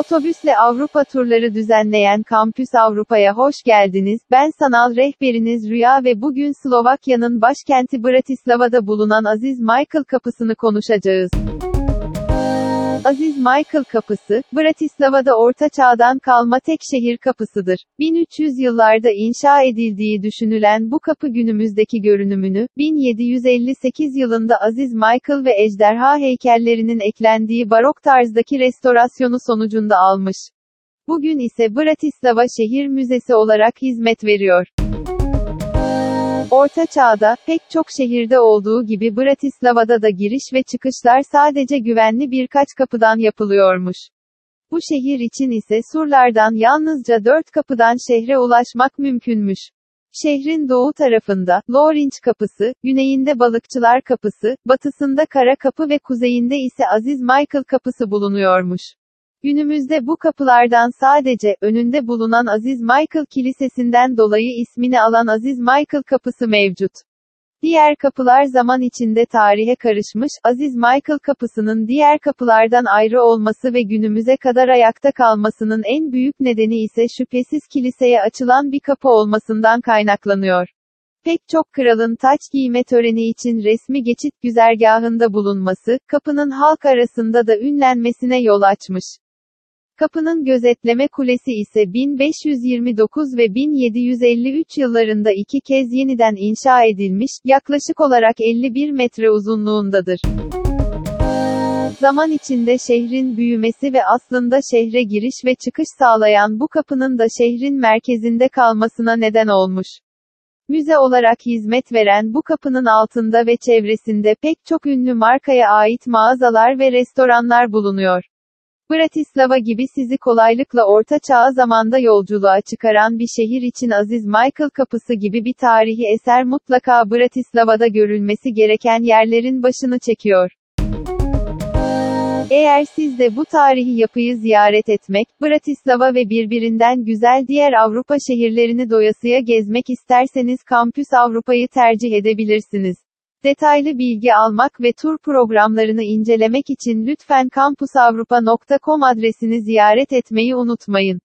Otobüsle Avrupa turları düzenleyen Kampüs Avrupa'ya hoş geldiniz. Ben sanal rehberiniz Rüya ve bugün Slovakya'nın başkenti Bratislava'da bulunan Aziz Michael Kapısı'nı konuşacağız. Aziz Michael Kapısı, Bratislava'da Orta Çağ'dan kalma tek şehir kapısıdır. 1300 yıllarda inşa edildiği düşünülen bu kapı günümüzdeki görünümünü, 1758 yılında Aziz Michael ve ejderha heykellerinin eklendiği barok tarzdaki restorasyonu sonucunda almış. Bugün ise Bratislava Şehir Müzesi olarak hizmet veriyor. Orta Çağ'da, pek çok şehirde olduğu gibi Bratislava'da da giriş ve çıkışlar sadece güvenli birkaç kapıdan yapılıyormuş. Bu şehir için ise surlardan yalnızca dört kapıdan şehre ulaşmak mümkünmüş. Şehrin doğu tarafında, Lorinç Kapısı, güneyinde Balıkçılar Kapısı, batısında Kara Kapı ve kuzeyinde ise Aziz Michael Kapısı bulunuyormuş. Günümüzde bu kapılardan sadece, önünde bulunan Aziz Michael Kilisesi'nden dolayı ismini alan Aziz Michael Kapısı mevcut. Diğer kapılar zaman içinde tarihe karışmış, Aziz Michael Kapısı'nın diğer kapılardan ayrı olması ve günümüze kadar ayakta kalmasının en büyük nedeni ise şüphesiz kiliseye açılan bir kapı olmasından kaynaklanıyor. Pek çok kralın taç giyme töreni için resmi geçit güzergahında bulunması, kapının halk arasında da ünlenmesine yol açmış. Kapının gözetleme kulesi ise 1529 ve 1753 yıllarında iki kez yeniden inşa edilmiş, yaklaşık olarak 51 metre uzunluğundadır. Zaman içinde şehrin büyümesi ve aslında şehre giriş ve çıkış sağlayan bu kapının da şehrin merkezinde kalmasına neden olmuş. Müze olarak hizmet veren bu kapının altında ve çevresinde pek çok ünlü markaya ait mağazalar ve restoranlar bulunuyor. Bratislava gibi sizi kolaylıkla orta çağ zamanda yolculuğa çıkaran bir şehir için Aziz Michael Kapısı gibi bir tarihi eser mutlaka Bratislava'da görülmesi gereken yerlerin başını çekiyor. Eğer siz de bu tarihi yapıyı ziyaret etmek, Bratislava ve birbirinden güzel diğer Avrupa şehirlerini doyasıya gezmek isterseniz Kampüs Avrupa'yı tercih edebilirsiniz. Detaylı bilgi almak ve tur programlarını incelemek için lütfen kampusavrupa.com adresini ziyaret etmeyi unutmayın.